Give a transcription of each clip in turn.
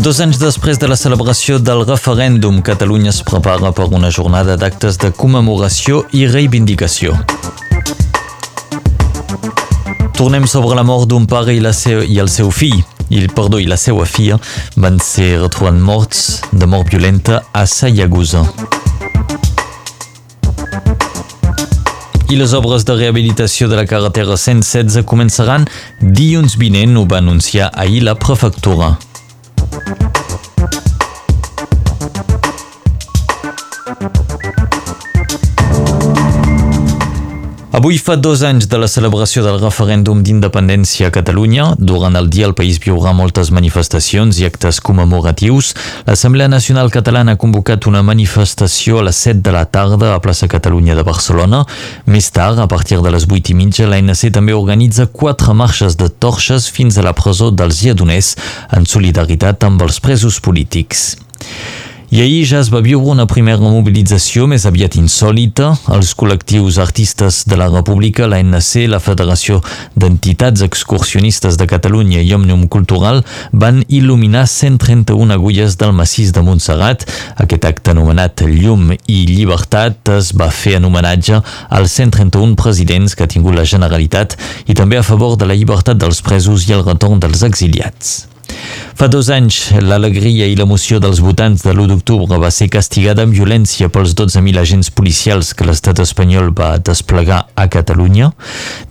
Dos anys després de la celebració del referèndum, Catalunya es prepara per una jornada d'actes de commemoració i reivindicació. Tornem sobre la mort d'un pare i, la seu, i el seu fill. I, perdó, i la seva filla van ser retrobats morts de mort violenta a Sayagusa. I les obres de rehabilitació de la carretera 116 començaran dilluns vinent, ho va anunciar ahir la prefectura. Avui fa dos anys de la celebració del referèndum d'independència a Catalunya. Durant el dia el país viurà moltes manifestacions i actes commemoratius. L'Assemblea Nacional Catalana ha convocat una manifestació a les 7 de la tarda a plaça Catalunya de Barcelona. Més tard, a partir de les 8 i mitja, l'ANC també organitza quatre marxes de torxes fins a la presó dels Lledoners en solidaritat amb els presos polítics. I ahir ja es va viure una primera mobilització més aviat insòlita. Els col·lectius artistes de la República, la NC, la Federació d'Entitats Excursionistes de Catalunya i Òmnium Cultural van il·luminar 131 agulles del massís de Montserrat. Aquest acte anomenat Llum i Llibertat es va fer en homenatge als 131 presidents que ha tingut la Generalitat i també a favor de la llibertat dels presos i el retorn dels exiliats. Fa dos anys, l'alegria i l'emoció dels votants de l'1 d'octubre va ser castigada amb violència pels 12.000 agents policials que l'estat espanyol va desplegar a Catalunya.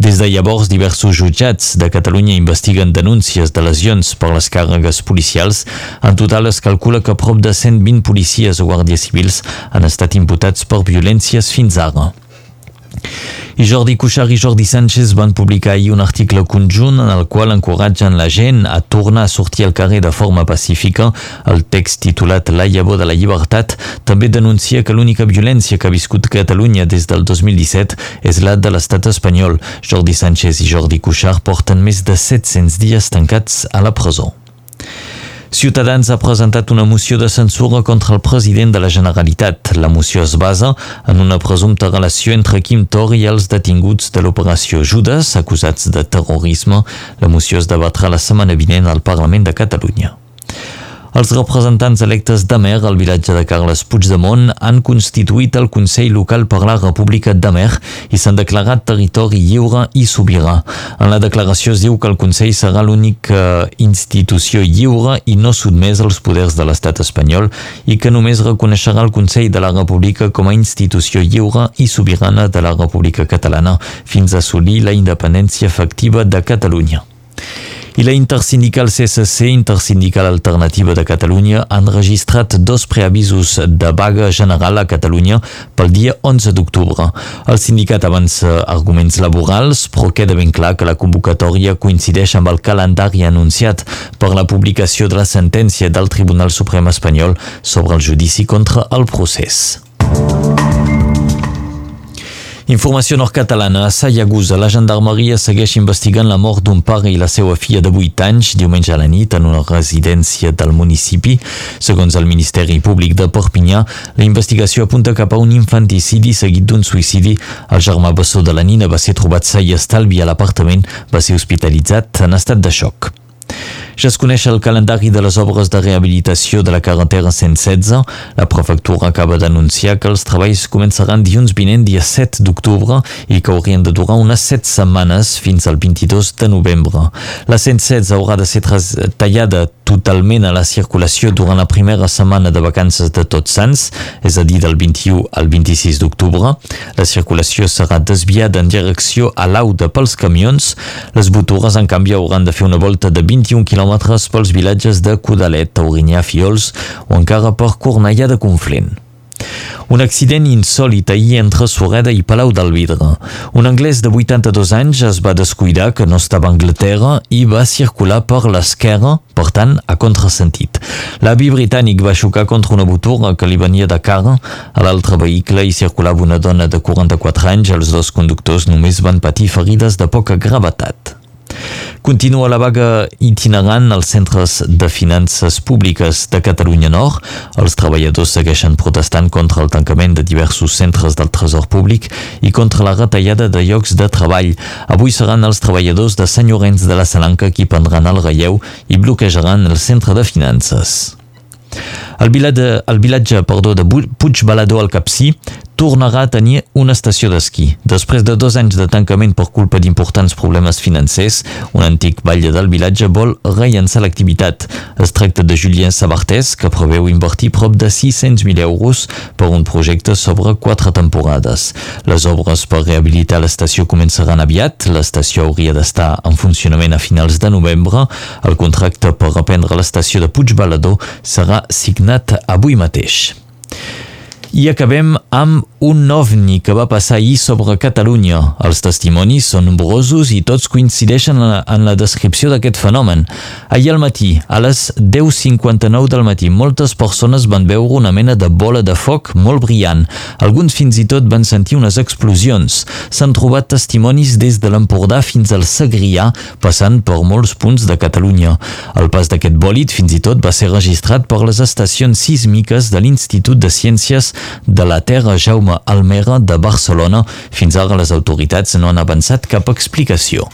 Des de llavors, diversos jutjats de Catalunya investiguen denúncies de lesions per les càrregues policials. En total es calcula que prop de 120 policies o guàrdies civils han estat imputats per violències fins ara. I Jordi Cuixart i Jordi Sánchez van publicar ahir un article conjunt en el qual encoratgen la gent a tornar a sortir al carrer de forma pacífica. El text titulat La llavor de la llibertat també denuncia que l'única violència que ha viscut Catalunya des del 2017 és la de l'estat espanyol. Jordi Sánchez i Jordi Cuixart porten més de 700 dies tancats a la presó. Ciutadans ha presentat una moció de censura contra el president de la Generalitat. La moció es basa en una presumpta relació entre Quim Tor i els detinguts de l'operació Judas, acusats de terrorisme. La moció es debatrà la setmana vinent al Parlament de Catalunya. Els representants electes d'Amer al vilatge de Carles Puigdemont han constituït el Consell Local per la República d'Amer i s'han declarat territori lliure i sobirà. En la declaració es diu que el Consell serà l'única institució lliure i no sotmès als poders de l'estat espanyol i que només reconeixerà el Consell de la República com a institució lliure i sobirana de la República Catalana fins a assolir la independència efectiva de Catalunya i la intersindical CSC, Intersindical Alternativa de Catalunya, han registrat dos preavisos de vaga general a Catalunya pel dia 11 d'octubre. El sindicat avança arguments laborals, però queda ben clar que la convocatòria coincideix amb el calendari anunciat per la publicació de la sentència del Tribunal Suprem espanyol sobre el judici contra el procés. Informació nord-catalana. A Sayagusa, la gendarmeria segueix investigant la mort d'un pare i la seva filla de 8 anys diumenge a la nit en una residència del municipi. Segons el Ministeri Públic de Perpinyà, la investigació apunta cap a un infanticidi seguit d'un suïcidi. El germà bessó de la nina va ser trobat sa i estalvi a l'apartament, va ser hospitalitzat en estat de xoc. Ja es coneix el calendari de les obres de rehabilitació de la carretera 116. La prefectura acaba d'anunciar que els treballs començaran dilluns vinent, dia 7 d'octubre, i que haurien de durar unes 7 setmanes fins al 22 de novembre. La 116 haurà de ser tallada totalment a la circulació durant la primera setmana de vacances de Tots Sants, és a dir, del 21 al 26 d'octubre. La circulació serà desviada en direcció a l'Auda pels camions. Les botures, en canvi, hauran de fer una volta de 21 km quilòmetres pels vilatges de Codalet, Taurinyà, Fiols o encara per Cornellà de Conflent. Un accident insòlit ahir entre Sureda i Palau del Vidre. Un anglès de 82 anys es va descuidar que no estava a Anglaterra i va circular per l'esquerra, per tant, a contrasentit. L'avi britànic va xocar contra una botura que li venia de cara. A l'altre vehicle hi circulava una dona de 44 anys. Els dos conductors només van patir ferides de poca gravetat. Continua la vaga itinerant als centres de finances públiques de Catalunya Nord. Els treballadors segueixen protestant contra el tancament de diversos centres del Tresor Públic i contra la retallada de llocs de treball. Avui seran els treballadors de Sant Llorenç de la Salanca qui prendran el relleu i bloquejaran el centre de finances. El vilatge, el vilatge perdó, de Puigbalador al Capcí tornarà a tenir una estació d'esquí. Després de dos anys de tancament per culpa d'importants problemes financers, un antic batlle del vilatge vol rellençar l'activitat. Es tracta de Julien Sabartés, que preveu invertir prop de 600.000 euros per un projecte sobre quatre temporades. Les obres per rehabilitar l'estació començaran aviat. L'estació hauria d'estar en funcionament a finals de novembre. El contracte per reprendre l'estació de Puigbalador serà signat avui mateix. I acabem amb un ovni que va passar ahir sobre Catalunya. Els testimonis són nombrosos i tots coincideixen en la, en la descripció d'aquest fenomen. Ahir al matí, a les 10.59 del matí, moltes persones van veure una mena de bola de foc molt brillant. Alguns fins i tot van sentir unes explosions. S'han trobat testimonis des de l'Empordà fins al Segrià, passant per molts punts de Catalunya. El pas d'aquest bòlid fins i tot va ser registrat per les estacions sísmiques de l'Institut de Ciències de la Terra Jaume Almera de Barcelona. Fins ara les autoritats no han avançat cap explicació.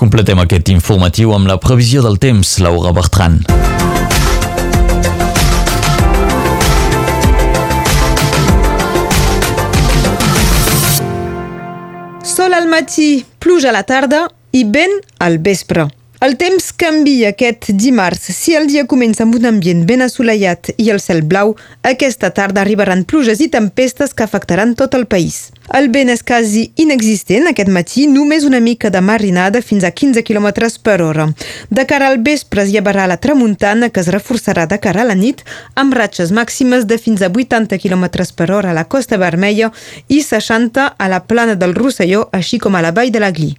Completem aquest informatiu amb la previsió del temps, Laura Bertran. Sol al matí, pluja a la tarda i vent al vespre. El temps canvia aquest dimarts. Si el dia comença amb un ambient ben assolellat i el cel blau, aquesta tarda arribaran pluges i tempestes que afectaran tot el país. El vent és quasi inexistent aquest matí, només una mica de marinada fins a 15 km per hora. De cara al vespre es llevarà la tramuntana que es reforçarà de cara a la nit amb ratxes màximes de fins a 80 km per hora a la Costa Vermella i 60 a la plana del Rosselló, així com a la vall de la Gli.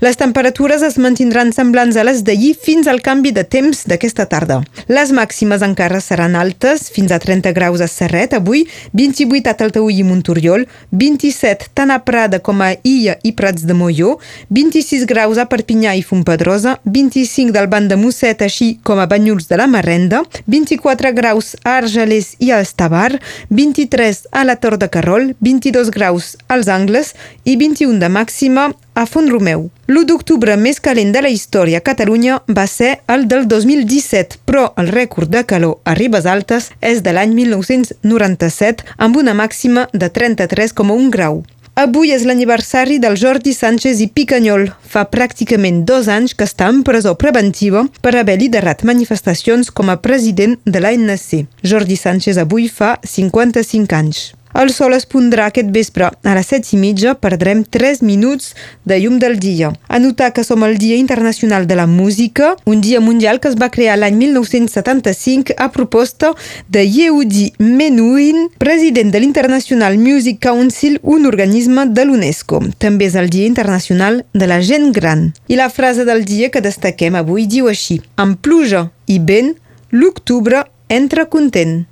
Les temperatures es mantindran semblants a les d'ahir fins al canvi de temps d'aquesta tarda. Les màximes encara seran altes, fins a 30 graus a Serret avui, 28 a Taltaúi i Montoriol, 27 tant a Prada com a Illa i Prats de Molló, 26 graus a Perpinyà i Fontpedrosa, 25 del Banc de Mosset així com a Banyuls de la Marrenda, 24 graus a Argelers i a Estavar, 23 a la Tor de Carol, 22 graus als Angles i 21 de màxima a Font Romeu. L'1 d'octubre més calent de la història a Catalunya va ser el del 2017, però el rècord de calor a Ribes Altes és de l'any 1997 amb una màxima de 33,1 grau. Avui és l'aniversari del Jordi Sánchez i Picanyol. Fa pràcticament dos anys que està en presó preventiva per haver liderat manifestacions com a president de l'ANC. Jordi Sánchez avui fa 55 anys. El sol es pondrà aquest vespre. A les set i mitja perdrem 3 minuts de llum del dia. A notar que som el Dia Internacional de la Música, un dia mundial que es va crear l'any 1975 a proposta de Yehudi Menuhin, president de l'International Music Council, un organisme de l'UNESCO. També és el Dia Internacional de la Gent Gran. I la frase del dia que destaquem avui diu així, amb pluja i vent, l'octubre entra content.